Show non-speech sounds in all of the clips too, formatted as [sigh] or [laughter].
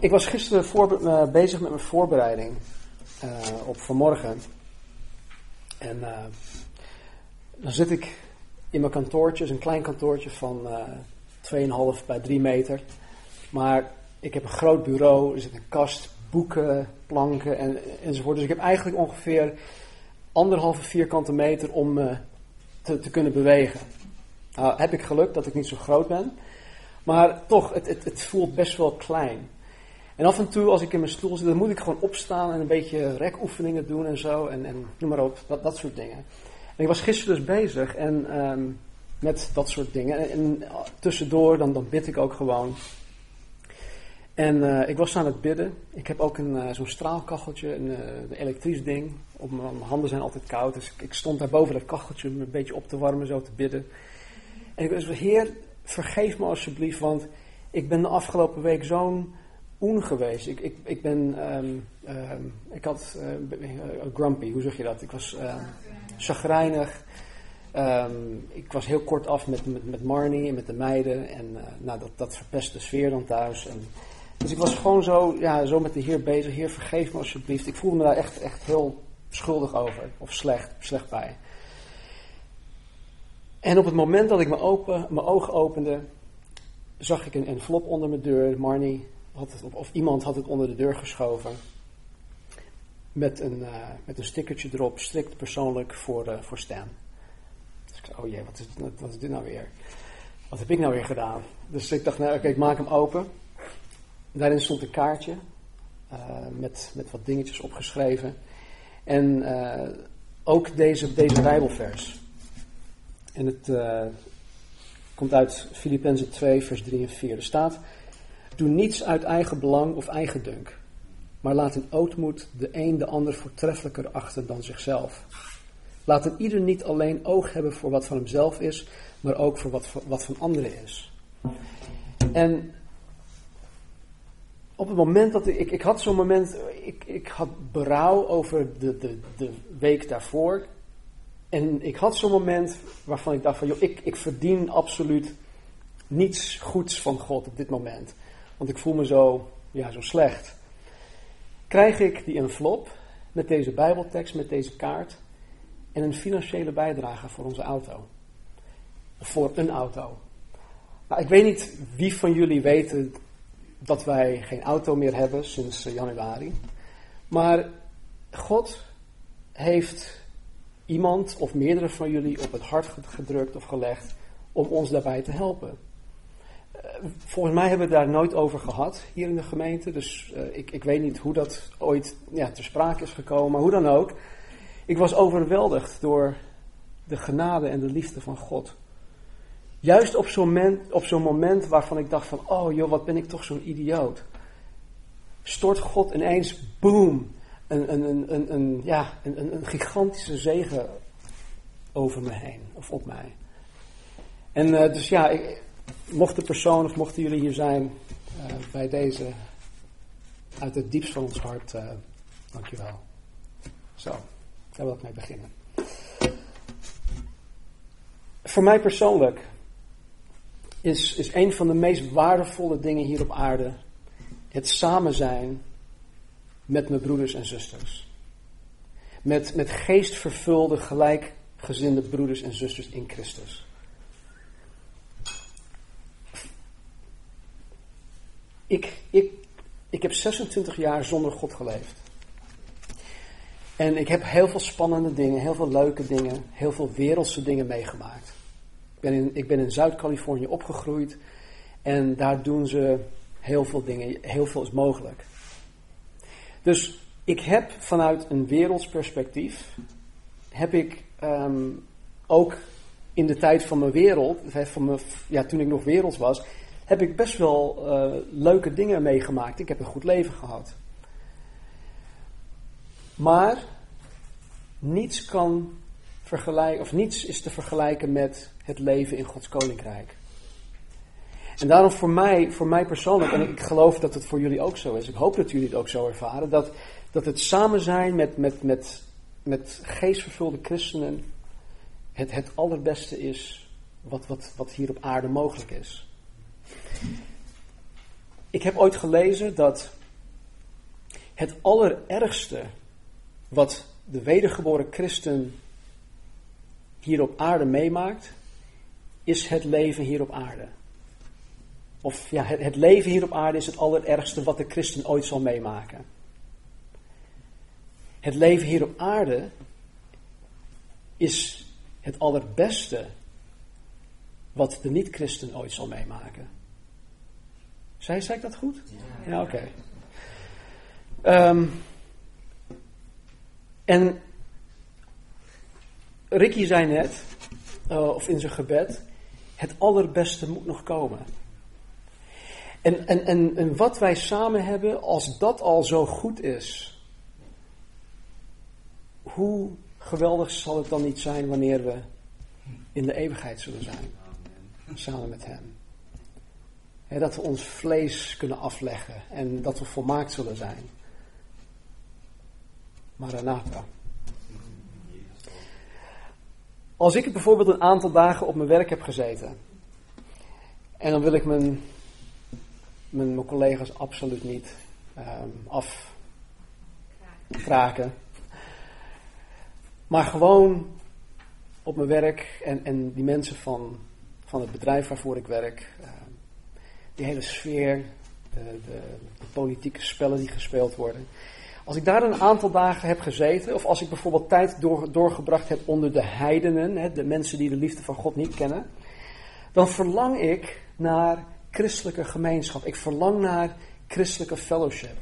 Ik was gisteren voor, uh, bezig met mijn voorbereiding uh, op vanmorgen. En uh, dan zit ik in mijn kantoortje, is een klein kantoortje van 2,5 bij 3 meter. Maar ik heb een groot bureau, er zit een kast, boeken, planken en, enzovoort. Dus ik heb eigenlijk ongeveer anderhalve vierkante meter om te, te kunnen bewegen. Nou, heb ik geluk dat ik niet zo groot ben. Maar toch, het, het, het voelt best wel klein. En af en toe als ik in mijn stoel zit, dan moet ik gewoon opstaan en een beetje rekoefeningen doen en zo. En, en noem maar op, dat, dat soort dingen. En ik was gisteren dus bezig en, um, met dat soort dingen. En, en, tussendoor, dan, dan bid ik ook gewoon. En uh, ik was aan het bidden. Ik heb ook een, uh, zo'n straalkacheltje, een, een elektrisch ding. Op mijn handen zijn altijd koud. Dus ik, ik, stond daar boven dat kacheltje om een beetje op te warmen, zo te bidden. En ik was, Heer, vergeef me alsjeblieft, want ik ben de afgelopen week zo'n oen geweest. Ik, ik, ik ben, um, um, ik had uh, grumpy, hoe zeg je dat? Ik was uh, chagrijnig. Ik was heel kort af met, met, met Marnie en met de meiden. En uh, nou, dat, dat verpest de sfeer dan thuis. En, dus ik was gewoon zo, ja, zo met de Heer bezig. Heer, vergeef me alsjeblieft. Ik voelde me daar echt, echt heel schuldig over. Of slecht, slecht bij. En op het moment dat ik mijn, open, mijn ogen opende, zag ik een envelop onder mijn deur. Marnie had het, of iemand had het onder de deur geschoven. Met een, uh, met een stickertje erop, strikt persoonlijk voor, uh, voor Stan. Dus ik oh jee, wat is, wat is dit nou weer? Wat heb ik nou weer gedaan? Dus ik dacht, nou oké, ik maak hem open. Daarin stond een kaartje uh, met, met wat dingetjes opgeschreven. En ook deze, deze Bijbelvers. En het komt uit Filippenzen 2, vers 3 en 4. Er staat... Doe niets uit eigen belang of eigendunk, maar laat in ootmoed de een de ander voortreffelijker achten dan zichzelf. Laat een ieder niet alleen oog hebben voor wat van hemzelf is, maar ook voor wat, wat van anderen is. En op het moment dat ik, ik, ik had zo'n moment, ik, ik had berouw over de, de, de week daarvoor. En ik had zo'n moment waarvan ik dacht van, joh, ik, ik verdien absoluut niets goeds van God op dit moment want ik voel me zo, ja, zo slecht. Krijg ik die envelop met deze Bijbeltekst, met deze kaart en een financiële bijdrage voor onze auto. Voor een auto. Nou, ik weet niet wie van jullie weten dat wij geen auto meer hebben sinds eh, januari. Maar God heeft iemand of meerdere van jullie op het hart gedrukt of gelegd om ons daarbij te helpen volgens mij hebben we het daar nooit over gehad hier in de gemeente. Dus uh, ik, ik weet niet hoe dat ooit ja, ter sprake is gekomen. Maar hoe dan ook. Ik was overweldigd door de genade en de liefde van God. Juist op zo'n moment, op zo'n moment waarvan ik dacht van, oh joh, wat ben ik toch zo'n idioot. Stort God ineens, boom, een, een, een, een, ja, een, een gigantische zegen over me heen, of op mij. En uh, dus ja, ik, mocht de persoon of mochten jullie hier zijn uh, bij deze, uit het diepst van ons hart, uh, dankjewel. Zo, daar wil ik mee beginnen. Voor mij persoonlijk is, is een van de meest waardevolle dingen hier op aarde het samen zijn met mijn broeders en zusters. Met, met geestvervulde, gelijkgezinde broeders en zusters in Christus. Ik, ik, ik heb 26 jaar zonder God geleefd. En ik heb heel veel spannende dingen, heel veel leuke dingen, heel veel wereldse dingen meegemaakt. Ik ben in, ik ben in Zuid-Californië opgegroeid en daar doen ze heel veel dingen, heel veel is mogelijk. Dus ik heb vanuit een werelds perspectief, heb ik um, ook in de tijd van mijn wereld, van mijn, ja, toen ik nog werelds was, heb ik best wel uh, leuke dingen meegemaakt. Ik heb een goed leven gehad. Maar niets kan vergelijken, of niets is te vergelijken met het leven in Gods koninkrijk. En daarom voor mij, voor mij persoonlijk, en ik geloof dat het voor jullie ook zo is, ik hoop dat jullie het ook zo ervaren, dat, dat het samen zijn met, met, met, met geestvervulde christenen het, het allerbeste is wat, wat, wat hier op aarde mogelijk is. Ik heb ooit gelezen dat het allerergste wat de wedergeboren christen hier op aarde meemaakt, is het leven hier op aarde. Of ja, het, het leven hier op aarde is het allerergste wat de christen ooit zal meemaken. Het leven hier op aarde is het allerbeste wat de niet-christen ooit zal meemaken. Zei, zei ik dat goed? Ja, oké. Ehm, en Ricky zei net, uh, of in zijn gebed, het allerbeste moet nog komen. En, en, en, en wat wij samen hebben, als dat al zo goed is, hoe geweldig zal het dan niet zijn wanneer we in de eeuwigheid zullen zijn, samen met Hem. Dat we ons vlees kunnen afleggen en dat we volmaakt zullen zijn. Maranatha. Als ik bijvoorbeeld een aantal dagen op mijn werk heb gezeten. En dan wil ik mijn, mijn, collega's absoluut niet um, afkraken. Maar gewoon op mijn werk en, en die mensen van, van het bedrijf waarvoor ik werk. Uh, die hele sfeer, de, de, de politieke spellen die gespeeld worden. Als ik daar een aantal dagen heb gezeten, of als ik bijvoorbeeld tijd door, doorgebracht heb onder de heidenen, hè, de mensen die de liefde van God niet kennen, dan verlang ik naar christelijke gemeenschap. Ik verlang naar christelijke fellowship.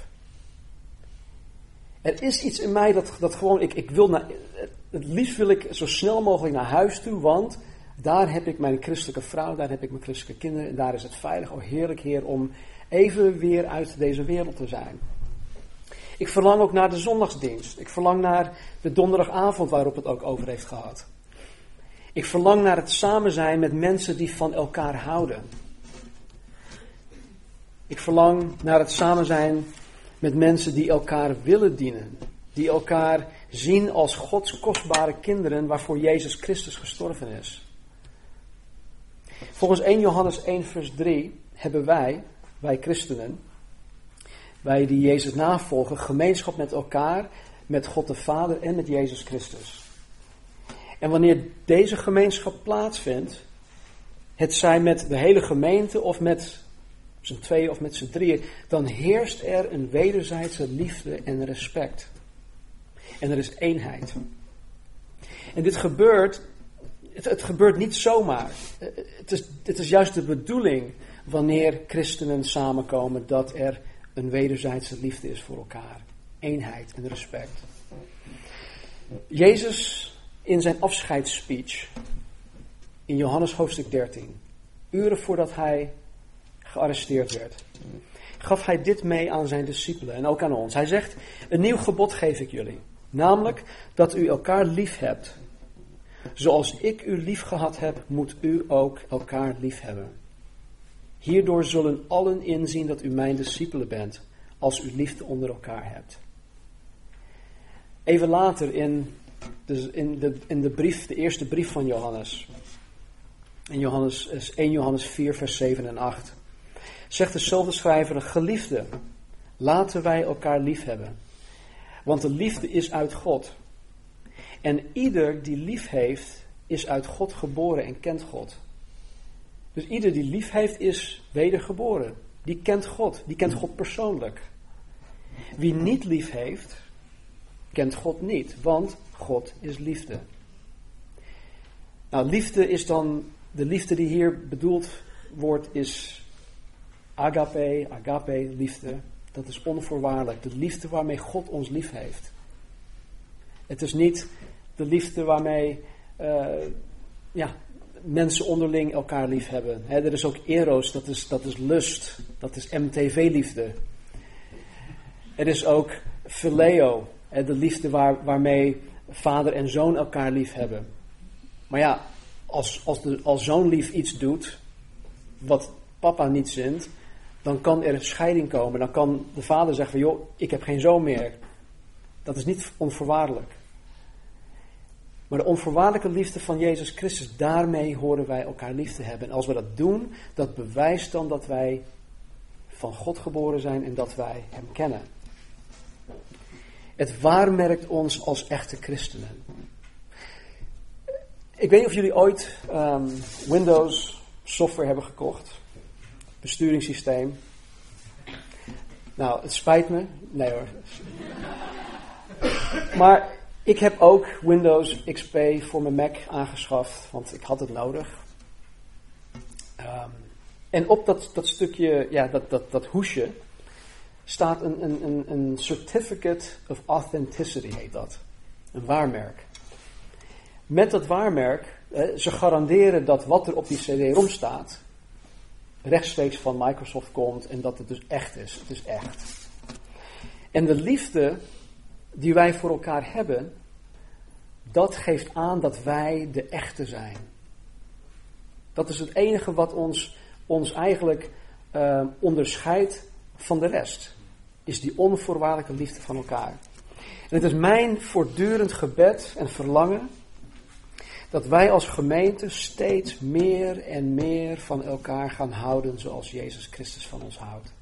Er is iets in mij dat, dat gewoon, ik, ik wil naar, het liefst wil ik zo snel mogelijk naar huis toe, want daar heb ik mijn christelijke vrouw, daar heb ik mijn christelijke kinderen, en daar is het veilig. Oh heerlijk Heer, om even weer uit deze wereld te zijn. Ik verlang ook naar de zondagsdienst. Ik verlang naar de donderdagavond waarop het ook over heeft gehad. Ik verlang naar het samen zijn met mensen die van elkaar houden. Ik verlang naar het samen zijn met mensen die elkaar willen dienen. Die elkaar zien als Gods kostbare kinderen waarvoor Jezus Christus gestorven is. Volgens 1 Johannes 1 vers 3 hebben wij, wij christenen, wij die Jezus navolgen, gemeenschap met elkaar, met God de Vader en met Jezus Christus. En wanneer deze gemeenschap plaatsvindt, het zij met de hele gemeente of met z'n tweeën of met z'n drieën, dan heerst er een wederzijdse liefde en respect. En er is eenheid. En dit gebeurt, het, gebeurt niet zomaar. Het is, het is juist de bedoeling wanneer christenen samenkomen dat er een wederzijdse liefde is voor elkaar. Eenheid en respect. Jezus in zijn afscheidsspeech in Johannes hoofdstuk 13, uren voordat hij gearresteerd werd, gaf hij dit mee aan zijn discipelen en ook aan ons. Hij zegt: Een nieuw gebod geef ik jullie, namelijk dat u elkaar lief hebt. Zoals ik u lief gehad heb, moet u ook elkaar lief hebben. Hierdoor zullen allen inzien dat u mijn discipelen bent, als u liefde onder elkaar hebt. Even later in de, in de, in de brief, de eerste brief van Johannes, in Johannes, 1 Johannes 4, vers 7 en 8, zegt dezelfde schrijver, geliefde, laten wij elkaar lief hebben. Want de liefde is uit God. En ieder die lief heeft, is uit God geboren en kent God. Dus ieder die lief heeft is wedergeboren. Die kent God. Die kent God persoonlijk. Wie niet lief heeft, kent God niet. Want God is liefde. Nou, liefde is dan, de liefde die hier bedoeld wordt, is agape, agape, liefde. Dat is onvoorwaardelijk. De liefde waarmee God ons lief heeft. Het is niet de liefde waarmee uh, ja, mensen onderling elkaar lief hebben. er is ook eros, dat is, dat is lust. Dat is MTV-liefde. Er is ook phileo, de liefde waar, waarmee vader en zoon elkaar lief hebben. Maar ja, als, als, de, als zoon lief iets doet wat papa niet zint, dan kan er een scheiding komen. Dan kan de vader zeggen joh, ik heb geen zoon meer. Dat is niet onvoorwaardelijk. Maar de onvoorwaardelijke liefde van Jezus Christus, daarmee horen wij elkaar lief te hebben. En als we dat doen, dat bewijst dan dat wij van God geboren zijn en dat wij Hem kennen. Het waarmerkt ons als echte christenen. Ik weet niet of jullie ooit um, Windows software hebben gekocht. Besturingssysteem. Nou, het spijt me. Nee hoor. Maar ik heb ook Windows XP voor mijn Mac aangeschaft, want ik had het nodig. Um, en op dat, dat stukje, ja, dat, dat, dat hoesje, staat een, een, een, een certificate of authenticity, heet dat. Een waarmerk. Met dat waarmerk, eh, ze garanderen dat wat er op die CD-ROM staat, rechtstreeks van Microsoft komt en dat het dus echt is. Het is echt. En de liefde die wij voor elkaar hebben, dat geeft aan dat wij de echte zijn. Dat is het enige wat ons, ons eigenlijk uh, onderscheidt van de rest. Is die onvoorwaardelijke liefde van elkaar. En het is mijn voortdurend gebed en verlangen dat wij als gemeente steeds meer en meer van elkaar gaan houden zoals Jezus Christus van ons houdt.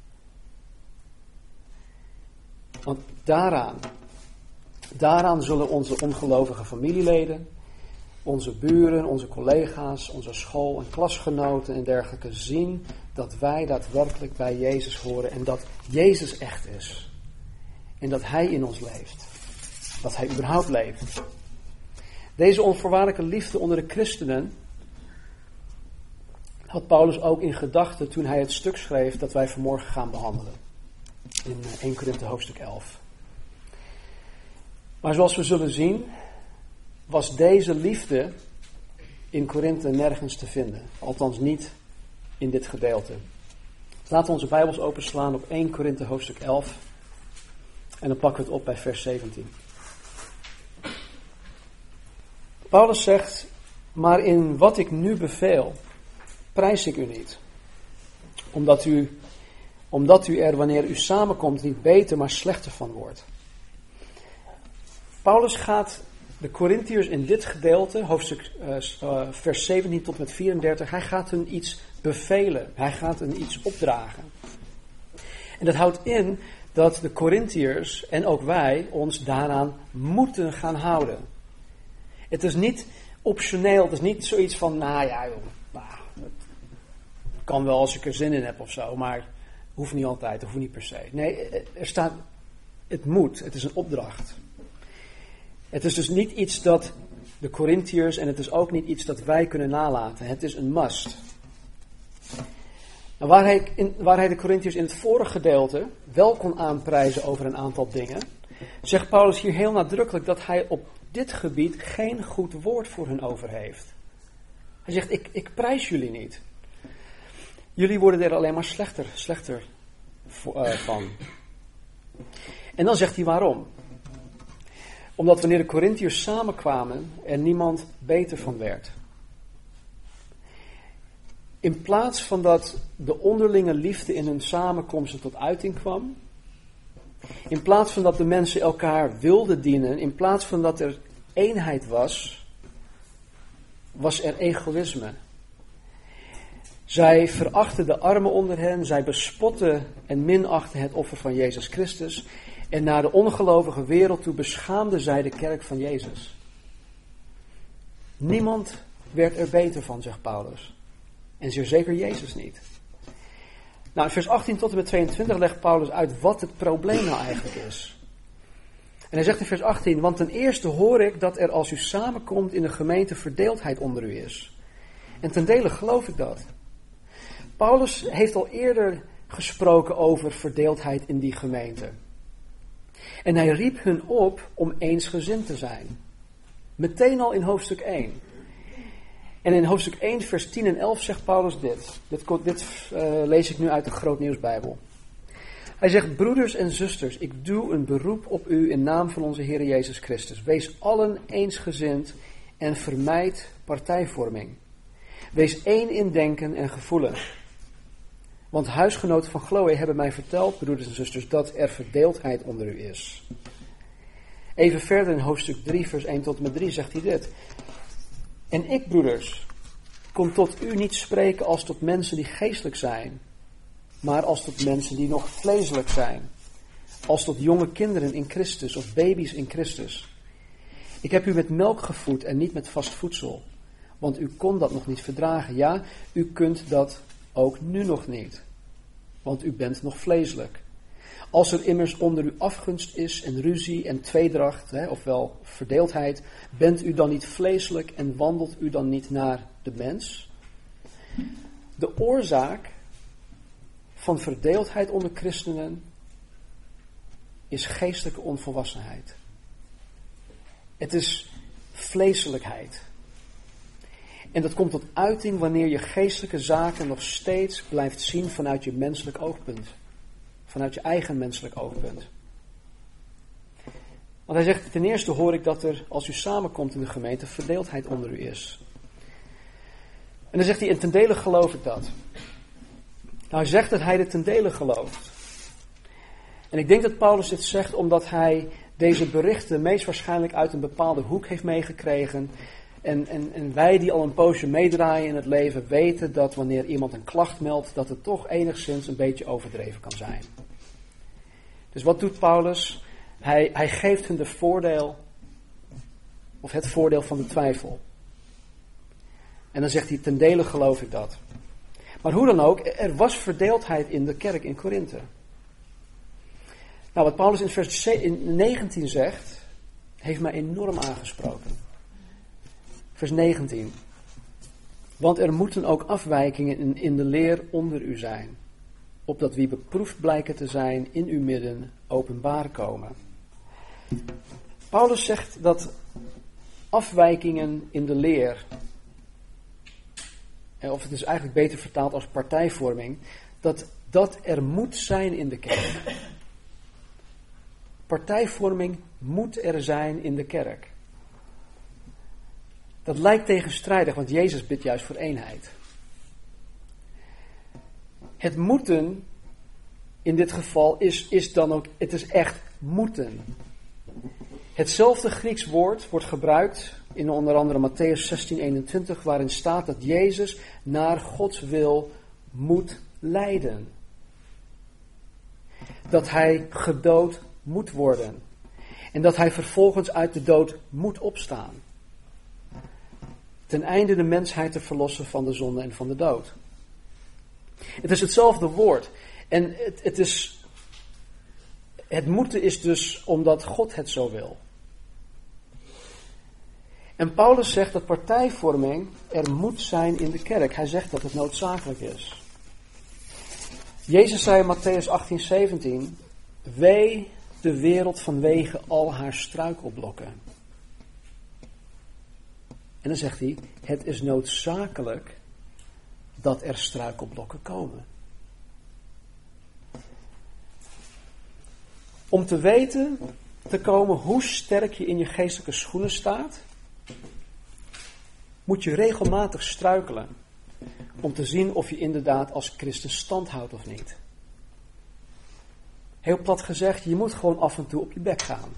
Want daaraan, daaraan zullen onze ongelovige familieleden, onze buren, onze collega's, onze school- en klasgenoten en dergelijke zien dat wij daadwerkelijk bij Jezus horen en dat Jezus echt is. En dat Hij in ons leeft. Dat Hij überhaupt leeft. Deze onvoorwaardelijke liefde onder de christenen had Paulus ook in gedachten toen hij het stuk schreef dat wij vanmorgen gaan behandelen. In 1 eh, Korinthe hoofdstuk 11. Maar zoals we zullen zien, was deze liefde in Korinthe nergens te vinden. Althans niet in dit gedeelte. Laten we onze Bijbels openslaan op 1 Korinthe hoofdstuk 11. En dan pakken we het op bij vers 17. Paulus zegt, maar in wat ik nu beveel, prijs ik u niet. Omdat u, omdat u er wanneer u samenkomt niet beter, maar slechter van wordt. Paulus gaat de Corinthiërs in dit gedeelte, hoofdstuk uh, vers 17 tot met 34, hij gaat hun iets bevelen. Hij gaat hun iets opdragen. En dat houdt in dat de Corinthiërs en ook wij ons daaraan moeten gaan houden. Het is niet optioneel, het is niet zoiets van, nou ja, joh, het kan wel als ik er zin in heb of zo, maar hoeft niet altijd, hoeft niet per se. Nee, er staat, het moet, het is een opdracht. Het is dus niet iets dat de Corinthiërs en het is ook niet iets dat wij kunnen nalaten. Het is een must. Nou, waar, hij in, waar hij de Corinthiërs in het vorige gedeelte wel kon aanprijzen over een aantal dingen, zegt Paulus hier heel nadrukkelijk dat hij op dit gebied geen goed woord voor hun over heeft. Hij zegt, ik, ik prijs jullie niet. Jullie worden er alleen maar slechter, slechter uh, van. En dan zegt hij waarom. Omdat wanneer de Corinthiërs samenkwamen, er niemand beter van werd. In plaats van dat de onderlinge liefde in hun samenkomsten tot uiting kwam, in plaats van dat de mensen elkaar wilden dienen, in plaats van dat er eenheid was, was er egoïsme. Zij verachten de armen onder hen, zij bespotten en minachten het offer van Jezus Christus. En naar de ongelovige wereld toe beschaamden zij de kerk van Jezus. Niemand werd er beter van, zegt Paulus. En zeer zeker Jezus niet. Nou, in vers 18 tot en met 22 legt Paulus uit wat het probleem nou eigenlijk is. En hij zegt in vers 18, want ten eerste hoor ik dat er als u samenkomt in de gemeente verdeeldheid onder u is. En ten dele geloof ik dat. Paulus heeft al eerder gesproken over verdeeldheid in die gemeente. En hij riep hun op om eensgezind te zijn. Meteen al in hoofdstuk 1. En in hoofdstuk 1, vers 10 en 11 zegt Paulus dit. Dit, dit uh, lees ik nu uit de Grootnieuwsbijbel. Hij zegt, broeders en zusters, ik doe een beroep op u in naam van onze Heer Jezus Christus. Wees allen eensgezind en vermijd partijvorming. Wees één in denken en gevoelen. Want huisgenoten van Chloe hebben mij verteld, broeders en zusters, dat er verdeeldheid onder u is. Even verder in hoofdstuk 3, vers 1 tot en met 3 zegt hij dit. En ik, broeders, kom tot u niet spreken als tot mensen die geestelijk zijn, maar als tot mensen die nog vleeselijk zijn. Als tot jonge kinderen in Christus of baby's in Christus. Ik heb u met melk gevoed en niet met vast voedsel, want u kon dat nog niet verdragen. Ja, u kunt dat ook nu nog niet, want u bent nog vleeselijk. Als er immers onder u afgunst is en ruzie en tweedracht, hè, ofwel verdeeldheid, bent u dan niet vleeselijk en wandelt u dan niet naar de mens? De oorzaak van verdeeldheid onder christenen is geestelijke onvolwassenheid. Het is vleeselijkheid. En dat komt tot uiting wanneer je geestelijke zaken nog steeds blijft zien vanuit je menselijk oogpunt. Vanuit je eigen menselijk oogpunt. Want hij zegt, ten eerste hoor ik dat er, als u samenkomt in de gemeente, verdeeldheid onder u is. En dan zegt hij, en ten dele geloof ik dat. Nou, hij zegt dat hij dit ten dele gelooft. En ik denk dat Paulus dit zegt omdat hij deze berichten meest waarschijnlijk uit een bepaalde hoek heeft meegekregen. En, en, en wij die al een poosje meedraaien in het leven weten dat wanneer iemand een klacht meldt, dat het toch enigszins een beetje overdreven kan zijn. Dus wat doet Paulus? Hij, hij geeft hun de voordeel, of het voordeel van de twijfel. En dan zegt hij, ten dele geloof ik dat. Maar hoe dan ook, er was verdeeldheid in de kerk in Korinthe. Nou, wat Paulus in vers 19 zegt, heeft mij enorm aangesproken. Vers 19. Want er moeten ook afwijkingen in, de leer onder u zijn, opdat wie beproefd blijken te zijn in uw midden openbaar komen. Paulus zegt dat afwijkingen in de leer, of het is eigenlijk beter vertaald als partijvorming, dat dat er moet zijn in de kerk. Partijvorming moet er zijn in de kerk. Dat lijkt tegenstrijdig, want Jezus bidt juist voor eenheid. Het moeten in dit geval is, is dan ook, het is echt moeten. Hetzelfde Grieks woord wordt gebruikt in onder andere Matthäus 16, 21, waarin staat dat Jezus naar Gods wil moet lijden. Dat hij gedood moet worden. En dat hij vervolgens uit de dood moet opstaan. Ten einde de mensheid te verlossen van de zonde en van de dood. Het is hetzelfde woord. En het, het is. Het moeten is dus omdat God het zo wil. En Paulus zegt dat partijvorming er moet zijn in de kerk. Hij zegt dat het noodzakelijk is. Jezus zei in Matthäus 18, 17: Wee de wereld vanwege al haar struikelblokken. En dan zegt hij: Het is noodzakelijk dat er struikelblokken komen. Om te weten te komen hoe sterk je in je geestelijke schoenen staat, moet je regelmatig struikelen. Om te zien of je inderdaad als christen stand houdt of niet. Heel plat gezegd, je moet gewoon af en toe op je bek gaan.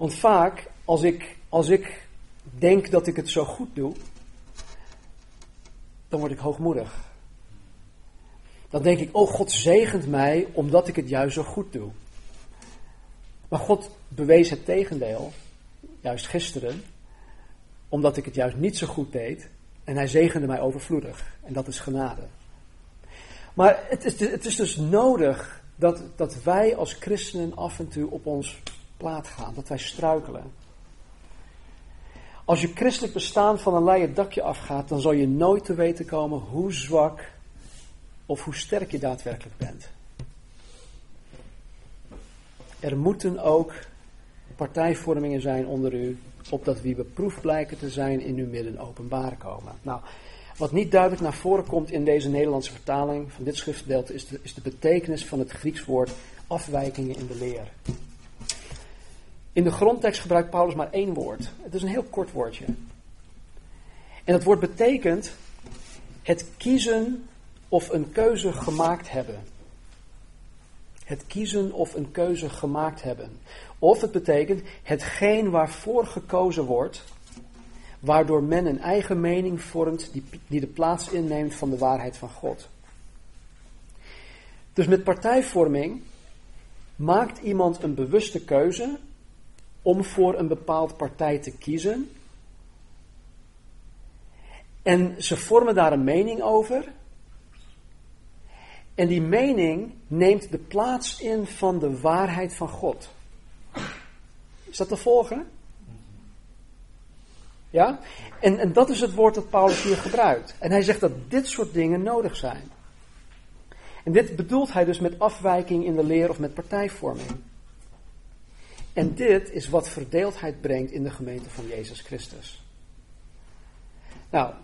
Want vaak, als ik, als ik denk dat ik het zo goed doe, dan word ik hoogmoedig. Dan denk ik, oh God zegent mij omdat ik het juist zo goed doe. Maar God bewees het tegendeel, juist gisteren, omdat ik het juist niet zo goed deed. En hij zegende mij overvloedig. En dat is genade. Maar het is, het is dus nodig dat, dat wij als christenen af en toe op ons plaat gaan. Dat wij struikelen. Als je christelijk bestaan van een leien dakje afgaat, dan zal je nooit te weten komen hoe zwak of hoe sterk je daadwerkelijk bent. Er moeten ook partijvormingen zijn onder u, opdat wie beproefd blijken te zijn in uw midden openbaar komen. Nou, wat niet duidelijk naar voren komt in deze Nederlandse vertaling van dit schriftgedeelte is de, is de betekenis van het Grieks woord afwijkingen in de leer. In de grondtekst gebruikt Paulus maar één woord. Het is een heel kort woordje. En dat woord betekent het kiezen of een keuze gemaakt hebben. Het kiezen of een keuze gemaakt hebben. Of het betekent hetgeen waarvoor gekozen wordt, waardoor men een eigen mening vormt die, die de plaats inneemt van de waarheid van God. Dus met partijvorming maakt iemand een bewuste keuze om voor een bepaald partij te kiezen. En ze vormen daar een mening over. En die mening neemt de plaats in van de waarheid van God. Is dat te volgen? Ja? En, en dat is het woord dat Paulus hier gebruikt. En hij zegt dat dit soort dingen nodig zijn. En dit bedoelt hij dus met afwijking in de leer of met partijvorming. En dit is wat verdeeldheid brengt in de gemeente van Jezus Christus. Nou,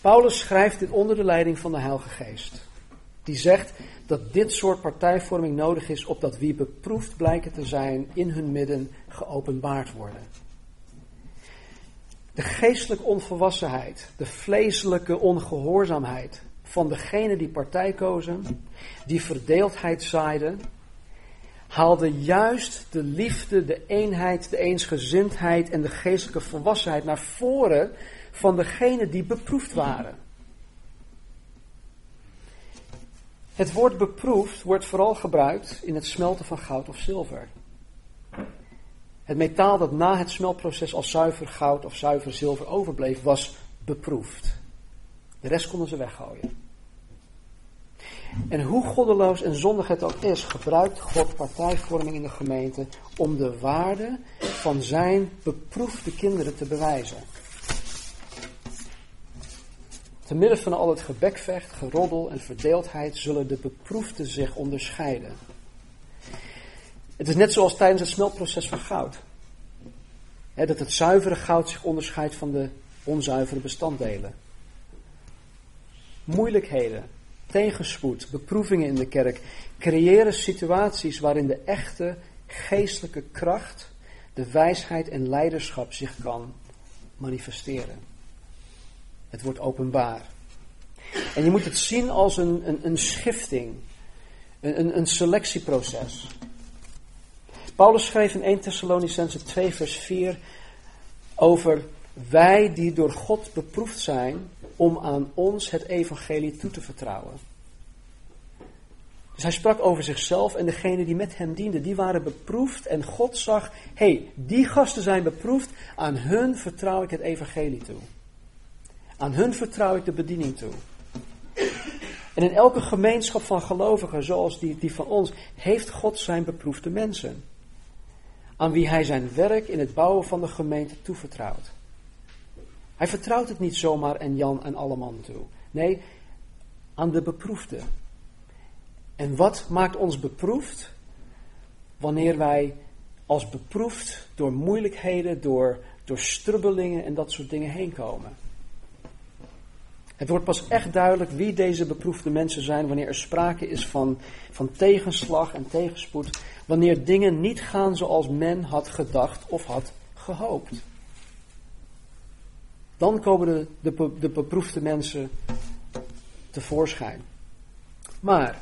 Paulus schrijft dit onder de leiding van de Heilige Geest. Die zegt dat dit soort partijvorming nodig is opdat wie beproefd blijken te zijn in hun midden geopenbaard worden. De geestelijke onvolwassenheid, de vleeselijke ongehoorzaamheid van degenen die partij kozen, die verdeeldheid zaaiden, haalde juist de liefde, de eenheid, de eensgezindheid en de geestelijke volwassenheid naar voren van degenen die beproefd waren. Het woord beproefd wordt vooral gebruikt in het smelten van goud of zilver. Het metaal dat na het smeltproces als zuiver goud of zuiver zilver overbleef, was beproefd. De rest konden ze weggooien. En hoe goddeloos en zondig het ook is, gebruikt God partijvorming in de gemeente om de waarde van zijn beproefde kinderen te bewijzen. Te midden van al het gebekvecht, geroddel en verdeeldheid zullen de beproefden zich onderscheiden. Het is net zoals tijdens het smeltproces van goud. dat het zuivere goud zich onderscheidt van de onzuivere bestanddelen. Moeilijkheden, tegenspoed, beproevingen in de kerk creëren situaties waarin de echte geestelijke kracht, de wijsheid en leiderschap zich kan manifesteren. Het wordt openbaar. En je moet het zien als een, een, een schifting, een, een selectieproces. Paulus schreef in 1 Thessalonicense 2 vers 4 over wij die door God beproefd zijn om aan ons het evangelie toe te vertrouwen. Dus hij sprak over zichzelf en degene die met hem dienden, die waren beproefd en God zag, hey, die gasten zijn beproefd, aan hun vertrouw ik het evangelie toe. Aan hun vertrouw ik de bediening toe. En in elke gemeenschap van gelovigen, zoals die, die van ons, heeft God zijn beproefde mensen. Aan wie hij zijn werk in het bouwen van de gemeente toevertrouwt. Hij vertrouwt het niet zomaar en Jan en alle mannen toe. Nee, aan de beproefde. En wat maakt ons beproefd? Wanneer wij als beproefd door moeilijkheden, door, door strubbelingen en dat soort dingen heen komen. Het wordt pas echt duidelijk wie deze beproefde mensen zijn wanneer er sprake is van, van tegenslag en tegenspoed. Wanneer dingen niet gaan zoals men had gedacht of had gehoopt. Dan komen de, de, de beproefde mensen tevoorschijn. Maar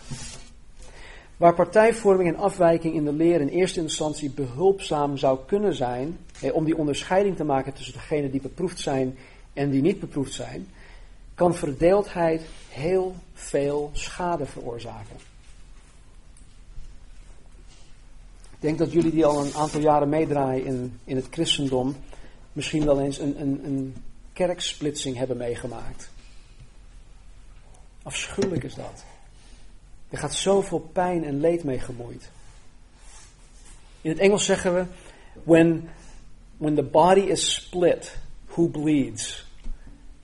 waar partijvorming en afwijking in de leer in eerste instantie behulpzaam zou kunnen zijn, om die onderscheiding te maken tussen degenen die beproefd zijn en die niet beproefd zijn, kan verdeeldheid heel veel schade veroorzaken. Ik denk dat jullie die al een aantal jaren meedraaien in, in het christendom, misschien wel eens een, een, een kerksplitsing hebben meegemaakt. Afschuwelijk is dat. Er gaat zoveel pijn en leed mee gemoeid. In het Engels zeggen we: when, when the body is split, who bleeds?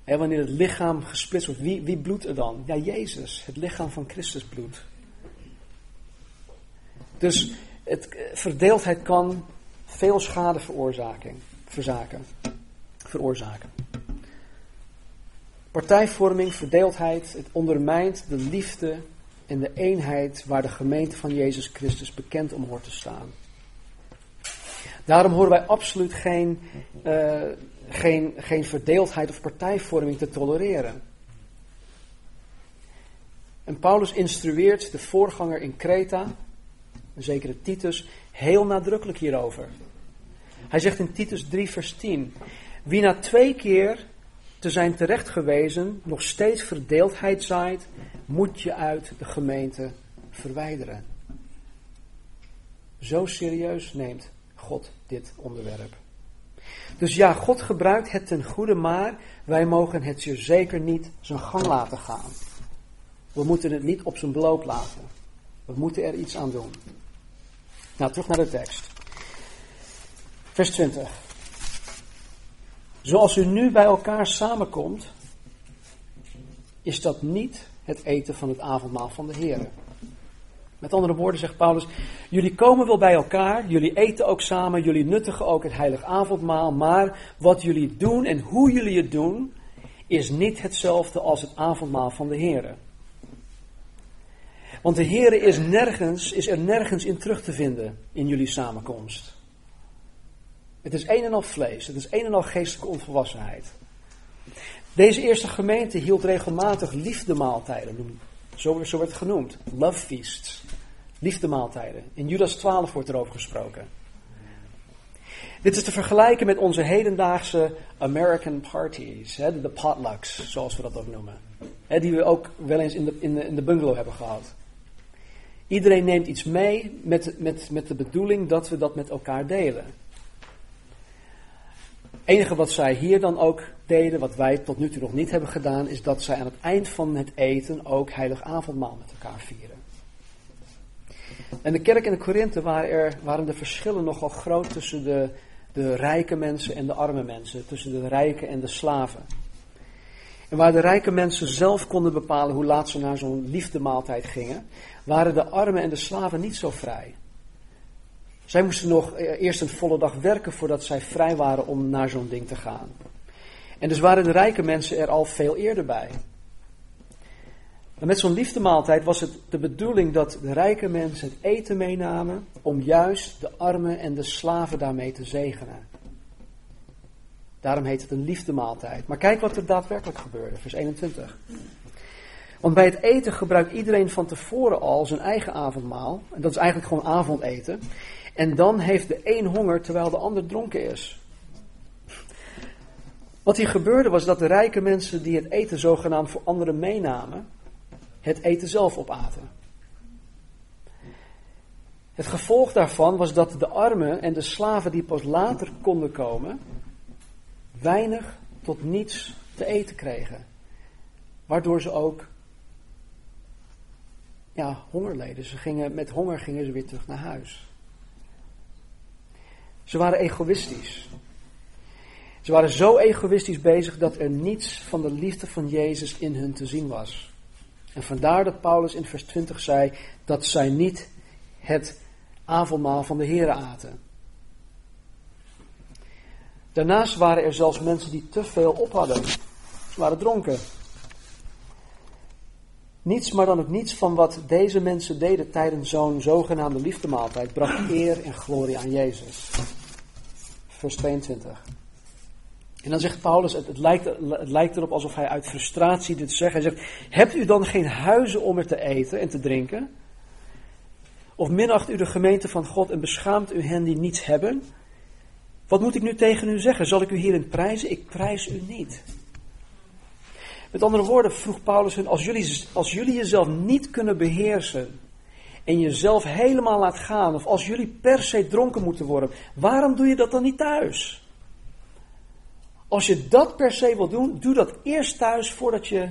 En wanneer het lichaam gesplitst wordt, wie, wie bloedt er dan? Ja, Jezus, het lichaam van Christus bloedt. Dus het, verdeeldheid kan veel schade veroorzaken. Veroorzaken. Partijvorming, verdeeldheid, het ondermijnt de liefde en de eenheid waar de gemeente van Jezus Christus bekend om hoort te staan. Daarom horen wij absoluut geen, uh, geen, geen verdeeldheid of partijvorming te tolereren. En Paulus instrueert de voorganger in Kreta, een zekere Titus, heel nadrukkelijk hierover. Hij zegt in Titus 3, vers 10: Wie na twee keer te zijn terechtgewezen nog steeds verdeeldheid zaait, moet je uit de gemeente verwijderen. Zo serieus neemt God dit onderwerp. Dus ja, God gebruikt het ten goede, maar wij mogen het je zeker niet zijn gang laten gaan. We moeten het niet op zijn beloop laten. We moeten er iets aan doen. Nou, terug naar de tekst. Vers 20. Zoals u nu bij elkaar samenkomt, is dat niet het eten van het avondmaal van de Heer. Met andere woorden zegt Paulus, jullie komen wel bij elkaar, jullie eten ook samen, jullie nuttigen ook het heilig avondmaal, maar wat jullie doen en hoe jullie het doen, is niet hetzelfde als het avondmaal van de Heer. Want de Heer is, nergens, is er nergens in terug te vinden in jullie samenkomst. Het is een en al vlees, het is een en al geestelijke onvolwassenheid. Deze eerste gemeente hield regelmatig liefdemaaltijden, zo, zo werd het genoemd, love feasts, liefdemaaltijden. In Judas 12 wordt erover gesproken. Dit is te vergelijken met onze hedendaagse American parties, de potlucks, zoals we dat ook noemen. Die we ook wel eens in de, bungalow hebben gehad. Iedereen neemt iets mee met de bedoeling dat we dat met elkaar delen. Enige wat zij hier dan ook deden, wat wij tot nu toe nog niet hebben gedaan, is dat zij aan het eind van het eten ook heilig avondmaal met elkaar vieren. En de kerk in de Korinthe waren, er, de verschillen nogal groot tussen de, de rijke mensen en de arme mensen, tussen de rijken en de slaven. En waar de rijke mensen zelf konden bepalen hoe laat ze naar zo'n liefdemaaltijd gingen, waren de armen en de slaven niet zo vrij. Zij moesten nog eh, eerst een volle dag werken voordat zij vrij waren om naar zo'n ding te gaan. En dus waren de rijke mensen er al veel eerder bij. En met zo'n liefdemaaltijd was het de bedoeling dat de rijke mensen het eten meenamen om juist de armen en de slaven daarmee te zegenen. Daarom heet het een liefdemaaltijd. Maar kijk wat er daadwerkelijk gebeurde, vers 21. Want bij het eten gebruikt iedereen van tevoren al zijn eigen avondmaal. En dat is eigenlijk gewoon avondeten. En dan heeft de een honger terwijl de ander dronken is. Wat hier gebeurde was dat de rijke mensen die het eten zogenaamd voor anderen meenamen, het eten zelf opaten. Het gevolg daarvan was dat de armen en de slaven die pas later konden komen, weinig tot niets te eten kregen. Waardoor ze ook ja, honger leden. Ze gingen, met honger gingen ze weer terug naar huis. Ze waren egoïstisch. Ze waren zo egoïstisch bezig dat er niets van de liefde van Jezus in hun te zien was. En vandaar dat Paulus in vers 20 zei dat zij niet het avondmaal van de Here aten. Daarnaast waren er zelfs mensen die te veel op hadden. Ze waren dronken. Niets, maar dan ook niets van wat deze mensen deden tijdens zo'n zogenaamde liefdemaaltijd bracht eer en glorie aan Jezus. Vers 22. En dan zegt Paulus, het, lijkt, het lijkt erop alsof hij uit frustratie dit zegt. Hij zegt, hebt u dan geen huizen om er te eten en te drinken? Of minacht u de gemeente van God en beschaamt u hen die niets hebben? Wat moet ik nu tegen u zeggen? Zal ik u hierin prijzen? Ik prijs u niet. Met andere woorden vroeg Paulus hun, als jullie, als jullie jezelf niet kunnen beheersen en jezelf helemaal laat gaan, of als jullie per se dronken moeten worden, waarom doe je dat dan niet thuis? Als je dat per se wil doen, doe dat eerst thuis voordat je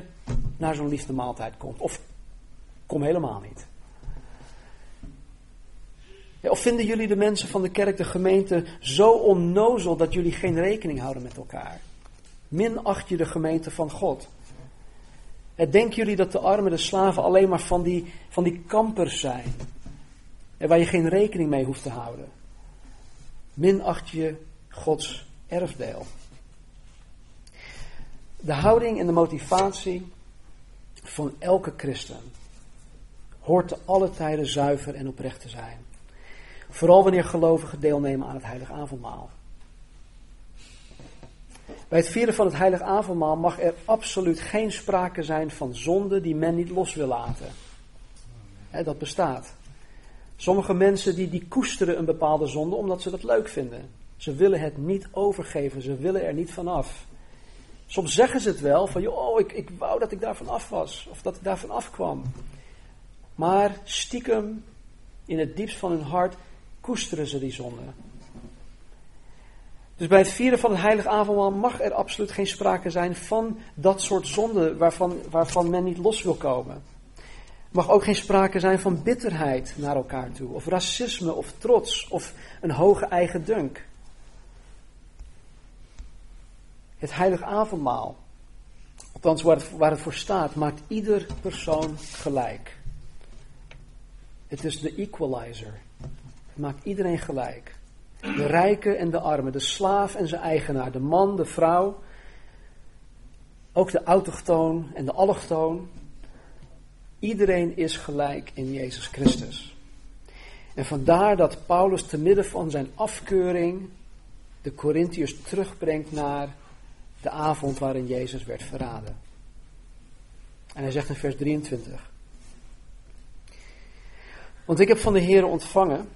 naar zo'n liefde maaltijd komt. Of kom helemaal niet. of vinden jullie de mensen van de kerk, de gemeente, zo onnozel dat jullie geen rekening houden met elkaar? Minacht je de gemeente van God? En denken jullie dat de armen, de slaven alleen maar van die, van die kampers zijn? En waar je geen rekening mee hoeft te houden? Minacht je Gods erfdeel? De houding en de motivatie van elke christen hoort te alle tijden zuiver en oprecht te zijn. Vooral wanneer gelovigen deelnemen aan het heilig avondmaal. Bij het vieren van het heilig avondmaal mag er absoluut geen sprake zijn van zonde die men niet los wil laten. dat bestaat. Sommige mensen die, die koesteren een bepaalde zonde omdat ze dat leuk vinden. Ze willen het niet overgeven, ze willen er niet vanaf. Soms zeggen ze het wel, van joh, ik, ik wou dat ik daar vanaf was, of dat ik daar vanaf kwam. Maar stiekem, in het diepst van hun hart, koesteren ze die zonde. Dus bij het vieren van het heilige avondmaal mag er absoluut geen sprake zijn van dat soort zonde waarvan, waarvan men niet los wil komen. Er mag ook geen sprake zijn van bitterheid naar elkaar toe, of racisme, of trots, of een hoge eigen dunk. Het heilige avondmaal, althans waar het, waar het voor staat, maakt ieder persoon gelijk. Het is de equalizer. Het maakt iedereen gelijk. De rijke en de arme, de slaaf en zijn eigenaar, de man, de vrouw, ook de autochtoon en de allochtoon. Iedereen is gelijk in Jezus Christus. En vandaar dat Paulus te midden van zijn afkeuring de Corinthiërs terugbrengt naar de avond waarin Jezus werd verraden. En hij zegt in vers 23. Want ik heb van de Heer ontvangen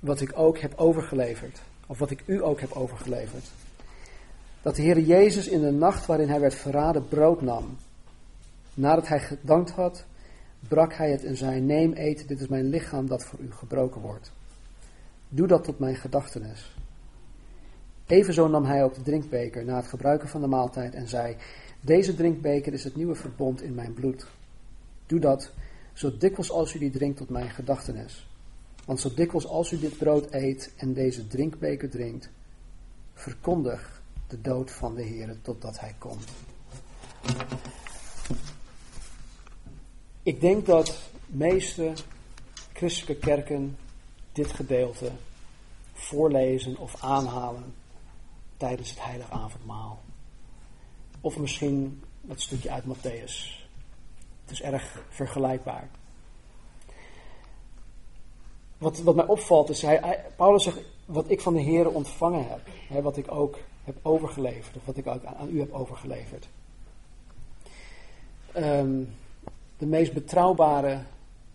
wat ik ook heb overgeleverd. Of wat ik u ook heb overgeleverd. Dat de Heer Jezus in de nacht waarin hij werd verraden brood nam. Nadat hij gedankt had, brak hij het en zei: Neem, eet, dit is mijn lichaam dat voor u gebroken wordt. Doe dat tot mijn gedachtenis. Evenzo nam hij ook de drinkbeker na het gebruiken van de maaltijd en zei: Deze drinkbeker is het nieuwe verbond in mijn bloed. Doe dat zo dikwijls als u die drinkt tot mijn gedachtenis. Want zo dikwijls als u dit brood eet en deze drinkbeker drinkt, verkondig de dood van de Heer totdat hij komt. Ik denk dat meeste christelijke kerken dit gedeelte voorlezen of aanhalen tijdens het heilige avondmaal. Of misschien dat stukje uit Matthäus. Het is erg vergelijkbaar. Wat, wat mij opvalt is, hij, Paulus zegt, wat ik van de Heer ontvangen heb, hè, wat ik ook heb overgeleverd, of wat ik ook aan, u heb overgeleverd. Ehm, de meest betrouwbare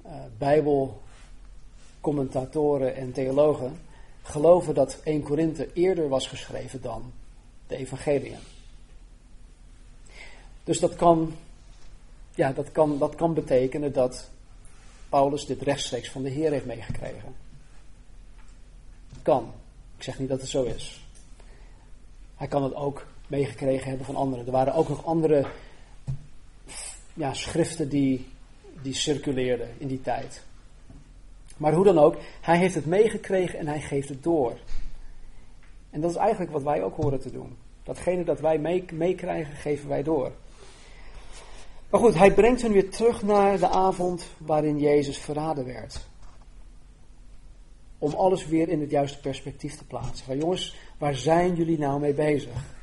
uh, Bijbelcommentatoren en theologen geloven dat 1 Korinthe eerder was geschreven dan de Evangeliën. Dus dat kan, ja, dat kan, dat kan betekenen dat Paulus dit rechtstreeks van de Heer heeft meegekregen. Kan. Ik zeg niet dat het zo is. Hij kan het ook meegekregen hebben van anderen. Er waren ook nog andere ja, schriften die, die circuleerden in die tijd. Maar hoe dan ook, hij heeft het meegekregen en hij geeft het door. En dat is eigenlijk wat wij ook horen te doen. Datgene dat wij meekrijgen, geven wij door. Maar goed, hij brengt hen weer terug naar de avond waarin Jezus verraden werd. Om alles weer in het juiste perspectief te plaatsen. Maar jongens, waar zijn jullie nou mee bezig?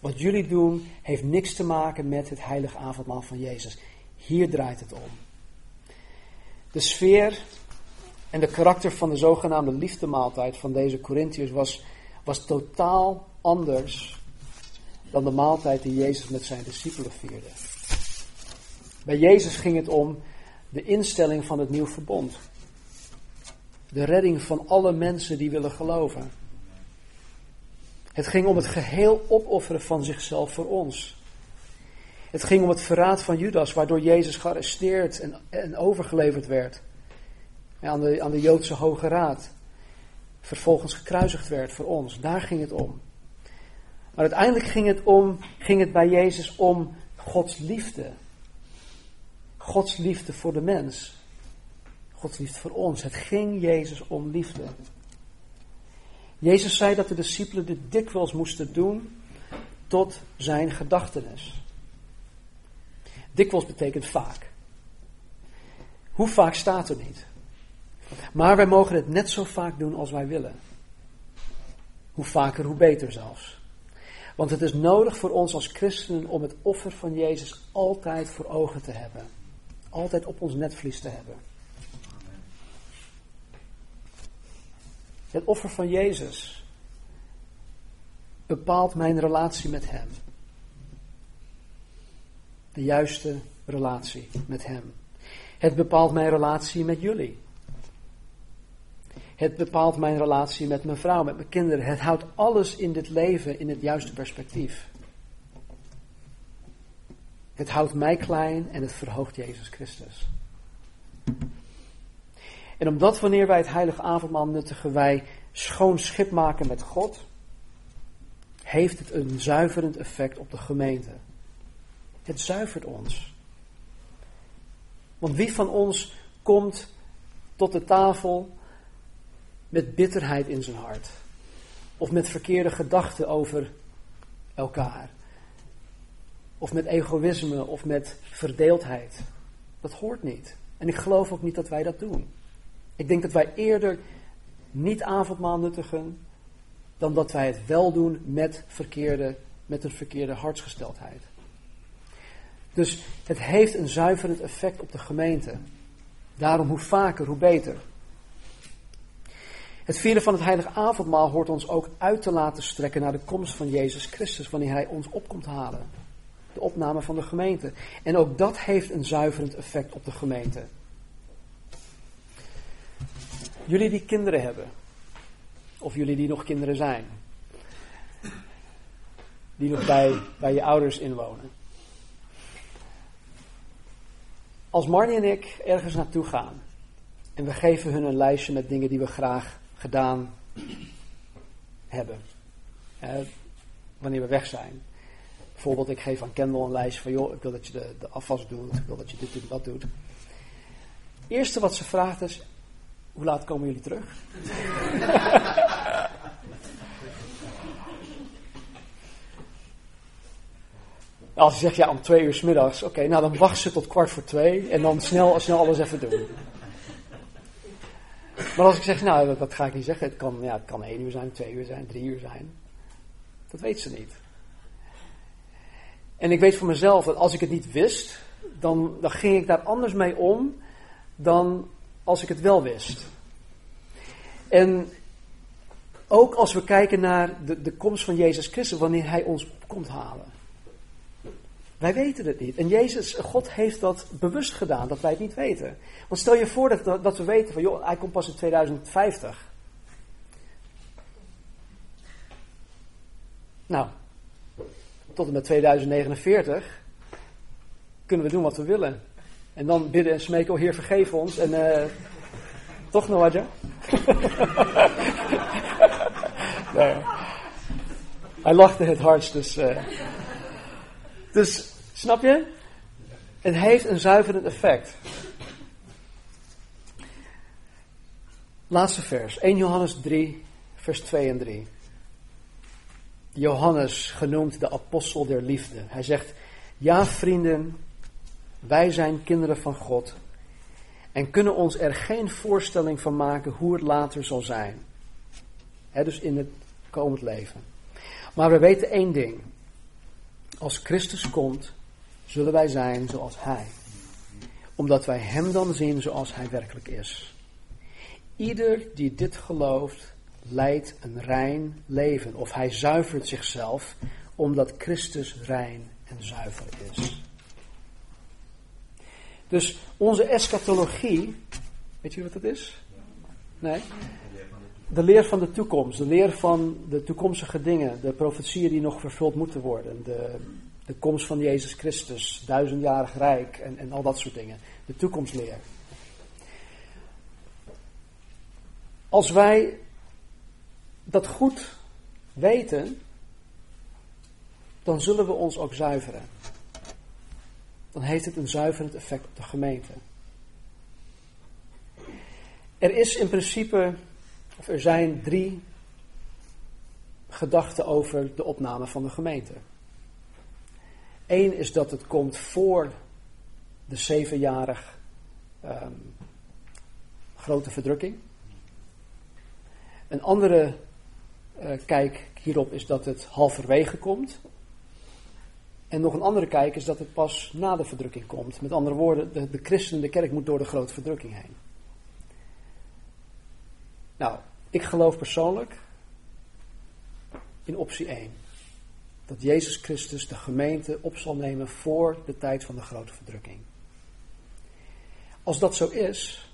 Wat jullie doen heeft niks te maken met het heilige avondmaal van Jezus. Hier draait het om. De sfeer en de karakter van de zogenaamde liefdemaaltijd van deze Corinthiërs was, was totaal anders dan de maaltijd die Jezus met zijn discipelen vierde. Bij Jezus ging het om de instelling van het nieuw verbond. De redding van alle mensen die willen geloven. Het ging om het geheel opofferen van zichzelf voor ons. Het ging om het verraad van Judas, waardoor Jezus gearresteerd en, en overgeleverd werd aan, de, aan de Joodse Hoge Raad. Vervolgens gekruisigd werd voor ons. Daar ging het om. Maar uiteindelijk ging het, om, ging het bij Jezus om Gods liefde. Gods liefde voor de mens. Gods liefde voor ons. Het ging Jezus om liefde. Jezus zei dat de discipelen dit dikwijls moesten doen tot zijn gedachtenis. Dikwijls betekent vaak. Hoe vaak staat er niet? Maar wij mogen het net zo vaak doen als wij willen. Hoe vaker, hoe beter zelfs. Want het is nodig voor ons als christenen om het offer van Jezus altijd voor ogen te hebben. Altijd op ons netvlies te hebben. Het offer van Jezus bepaalt mijn relatie met Hem. De juiste relatie met Hem. Het bepaalt mijn relatie met jullie. Het bepaalt mijn relatie met mijn vrouw, met mijn kinderen. Het houdt alles in dit leven in het juiste perspectief. Het houdt mij klein en het verhoogt Jezus Christus. En omdat wanneer wij het heilige avondmaal nuttigen, wij schoon schip maken met God, heeft het een zuiverend effect op de gemeente. Het zuivert ons. Want wie van ons komt tot de tafel met bitterheid in zijn hart? Of met verkeerde gedachten over elkaar? Of met egoïsme of met verdeeldheid? Dat hoort niet. En ik geloof ook niet dat wij dat doen. Ik denk dat wij eerder niet avondmaal nuttigen dan dat wij het wel doen met, verkeerde, met een verkeerde hartsgesteldheid. Dus het heeft een zuiverend effect op de gemeente. Daarom hoe vaker, hoe beter. Het vieren van het heilige avondmaal hoort ons ook uit te laten strekken naar de komst van Jezus Christus, wanneer Hij ons opkomt halen. De opname van de gemeente. En ook dat heeft een zuiverend effect op de gemeente. Jullie die kinderen hebben, of jullie die nog kinderen zijn, die nog bij, bij je ouders inwonen. Als Marnie en ik ergens naartoe gaan en we geven hun een lijstje met dingen die we graag gedaan hebben, wanneer we weg zijn. Bijvoorbeeld, ik geef aan Kendall een lijstje van, joh, ik wil dat je de, de afwas doet, ik wil dat je dit doet, dat doet. Het eerste wat ze vraagt is, hoe laat komen jullie terug? [laughs] Als je zegt ja om twee uur s middags, oké, nou dan wacht ze tot kwart voor twee en dan snel, snel alles even doen. Maar als ik zeg, nou dat, dat, ga ik niet zeggen, het kan, ja, het kan één uur zijn, twee uur zijn, drie uur zijn. Dat weet ze niet. En ik weet voor mezelf dat als ik het niet wist, dan, dan ging ik daar anders mee om dan als ik het wel wist. En ook als we kijken naar de, de komst van Jezus Christus, wanneer Hij ons komt halen. Wij weten het niet. En Jezus, God heeft dat bewust gedaan, dat wij het niet weten. Want stel je voor dat, dat we weten van, joh, hij komt pas in 2050. Nou, tot en met 2049 kunnen we doen wat we willen. En dan bidden en smeken, oh Heer, vergeef ons. En uh, toch, Noadja? [laughs] nee. Hij lachte het hardst, dus... Uh, dus, snap je? Het heeft een zuiverend effect. Laatste vers, 1 Johannes 3, vers 2 en 3. Johannes, genoemd de apostel der liefde. Hij zegt, ja vrienden, wij zijn kinderen van God en kunnen ons er geen voorstelling van maken hoe het later zal zijn. dus in het komend leven. Maar we weten één ding. Als Christus komt, zullen wij zijn zoals Hij. Omdat wij Hem dan zien zoals Hij werkelijk is. Ieder die dit gelooft, leidt een rein leven. Of hij zuivert zichzelf, omdat Christus rein en zuiver is. Dus onze eschatologie, weet je wat dat is? Nee? De leer van de toekomst, de leer van de toekomstige dingen, de profetieën die nog vervuld moeten worden, de, de komst van Jezus Christus, duizendjarig rijk en, en al dat soort dingen. De toekomstleer. Als wij dat goed weten, dan zullen we ons ook zuiveren dan heeft het een zuiverend effect op de gemeente. Er is in principe, of er zijn drie gedachten over de opname van de gemeente. Eén is dat het komt voor de zevenjarig um, grote verdrukking. Een andere kijk hierop is dat het halverwege komt. En nog een andere kijk is dat het pas na de verdrukking komt. Met andere woorden, de, de christen, de kerk moet door de grote verdrukking heen. Nou, ik geloof persoonlijk in optie 1. Dat Jezus Christus de gemeente op zal nemen voor de tijd van de grote verdrukking. Als dat zo is,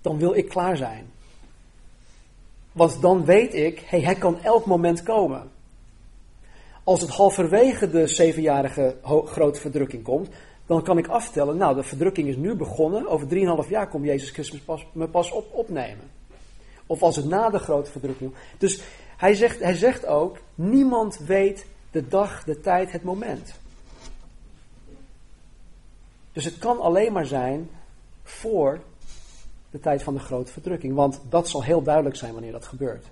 dan wil ik klaar zijn. Want dan weet ik, hey, hij kan elk moment komen. Als het halverwege de zevenjarige grote verdrukking komt, dan kan ik aftellen, nou, de verdrukking is nu begonnen, over 3,5 jaar komt Jezus Christus pas, me pas op, opnemen. Of als het na de grote verdrukking. Dus hij zegt, hij zegt ook, niemand weet de dag, de tijd, het moment. Dus het kan alleen maar zijn voor de tijd van de grote verdrukking. Want dat zal heel duidelijk zijn wanneer dat gebeurt.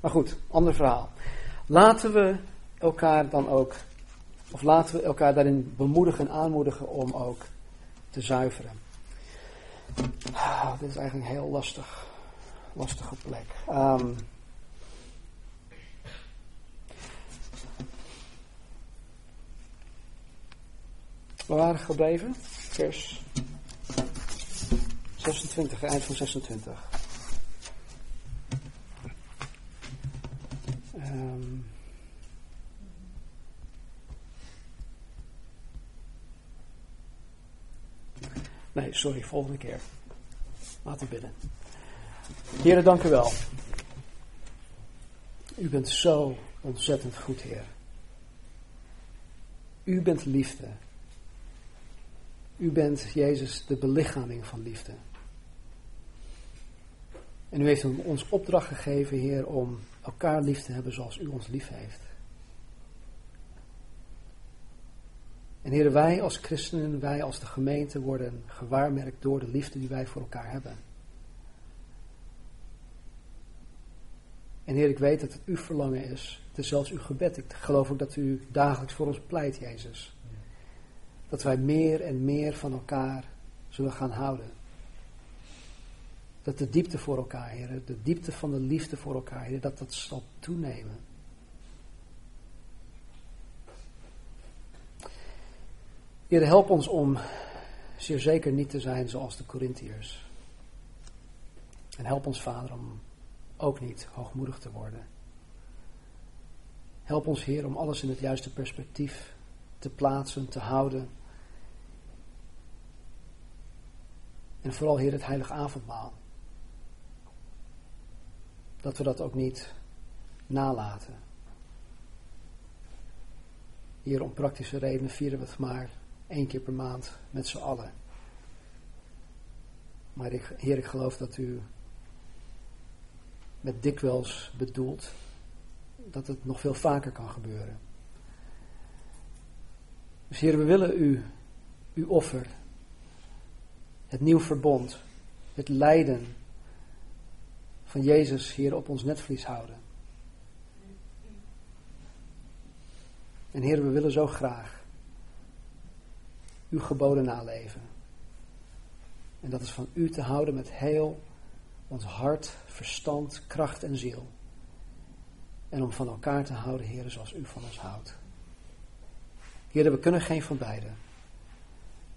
Maar goed, ander verhaal. Laten we elkaar dan ook, of laten we elkaar daarin bemoedigen en aanmoedigen om ook te zuiveren. Ah, dit is eigenlijk een heel lastig, lastige plek. Um, we waren gebleven, vers 26, eind van 26. Um, ehm. nee, sorry, volgende keer. Laten we bidden. Heren, dank u wel. U bent zo ontzettend goed, Heer. U bent liefde. U bent, Jezus, de belichaming van liefde. En u heeft ons opdracht gegeven, Heer, om elkaar lief te hebben zoals u ons lief heeft. En Heer, wij als christenen, wij als de gemeente worden gewaarmerkt door de liefde die wij voor elkaar hebben. En Heer, ik weet dat het uw verlangen is. Het is zelfs uw gebed. Ik geloof ook dat u dagelijks voor ons pleit, Jezus. Dat wij meer en meer van elkaar zullen gaan houden. Dat de diepte voor elkaar, Heer, de diepte van de liefde voor elkaar, dat dat zal toenemen. Heer, help ons om zeer zeker niet te zijn zoals de Corinthiërs. En help ons, Vader, om ook niet hoogmoedig te worden. Help ons, Heer, om alles in het juiste perspectief te plaatsen, te houden. En vooral, Heer, het heilige avondmaal dat we dat ook niet nalaten. Hier om praktische redenen vieren we het maar één keer per maand met z'n allen. Maar ik, Heer, ik geloof dat u met dikwijls bedoelt dat het nog veel vaker kan gebeuren. Dus Heer, we willen u, uw offer, het nieuw verbond, het lijden van Jezus hier op ons netvlies houden. En Heer, we willen zo graag uw geboden naleven. En dat is van u te houden met heel ons hart, verstand, kracht en ziel. En om van elkaar te houden, Heer, zoals u van ons houdt. Heer, we kunnen geen van beiden.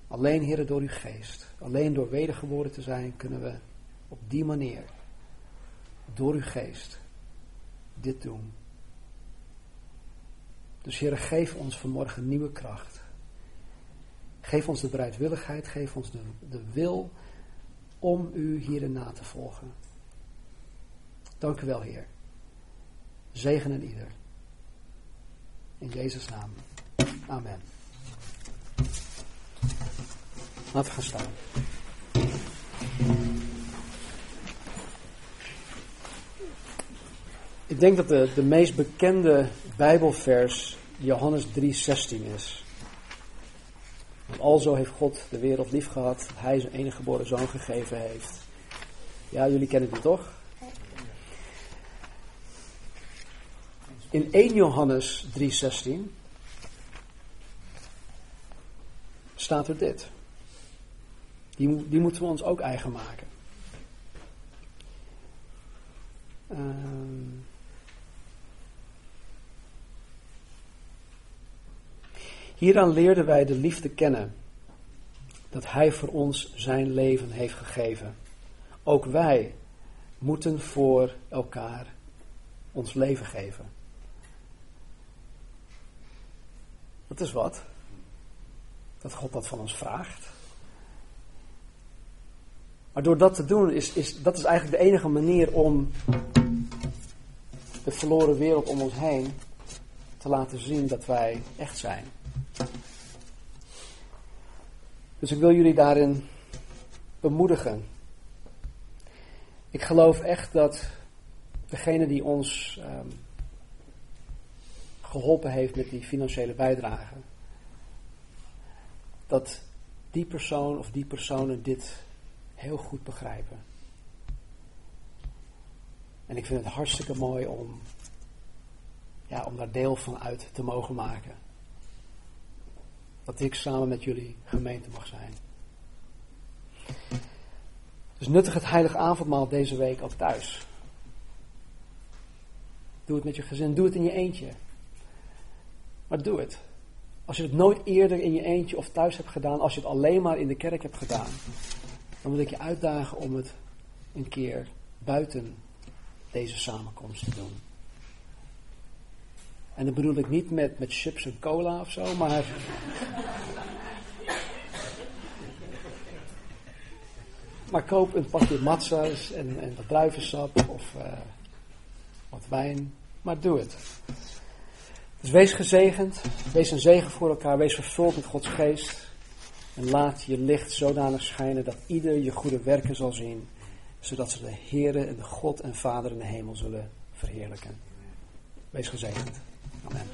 Alleen, Heer, door uw geest, alleen door wedergeboren te zijn, kunnen we op die manier door uw geest dit doen. Dus Heer, geef ons vanmorgen nieuwe kracht. Geef ons de bereidwilligheid, geef ons de, de wil om u hierin na te volgen. Dank u wel, Heer. Zegen en ieder. In Jezus' naam. Amen. Laten we gaan staan. Ik denk dat de, de meest bekende Bijbelvers Johannes 3,16 is. Want alzo heeft God de wereld lief gehad, dat hij zijn enige geboren zoon gegeven heeft. Ja, jullie kennen die toch? In 1 Johannes 3,16 staat er dit. Die, die moeten we ons ook eigen maken. Um, Hieraan leerden wij de liefde kennen, dat Hij voor ons zijn leven heeft gegeven. Ook wij moeten voor elkaar ons leven geven. Dat is wat. Dat God dat van ons vraagt. Maar door dat te doen, is, is, dat is eigenlijk de enige manier om de verloren wereld om ons heen te laten zien dat wij echt zijn. Dus ik wil jullie daarin bemoedigen. Ik geloof echt dat degene die ons ehm, geholpen heeft met die financiële bijdrage, dat die persoon of die personen dit heel goed begrijpen. En ik vind het hartstikke mooi om, ja, om daar deel van uit te mogen maken. Dat ik samen met jullie gemeente mag zijn. Dus nuttig het heilige avondmaal deze week ook thuis. Doe het met je gezin, doe het in je eentje. Maar doe het. Als je het nooit eerder in je eentje of thuis hebt gedaan, als je het alleen maar in de kerk hebt gedaan, dan moet ik je uitdagen om het een keer buiten deze samenkomst te doen. En dat bedoel ik niet met, met chips en cola of zo, maar. maar koop een pakje matza's en, en wat druivensap of uh, wat wijn. Maar doe het. Dus wees gezegend, wees een zegen voor elkaar, wees vervuld met Gods geest. En laat je licht zodanig schijnen dat ieder je goede werken zal zien, zodat ze de Heere en de God en Vader in de hemel zullen verheerlijken. Wees gezegend. Amen.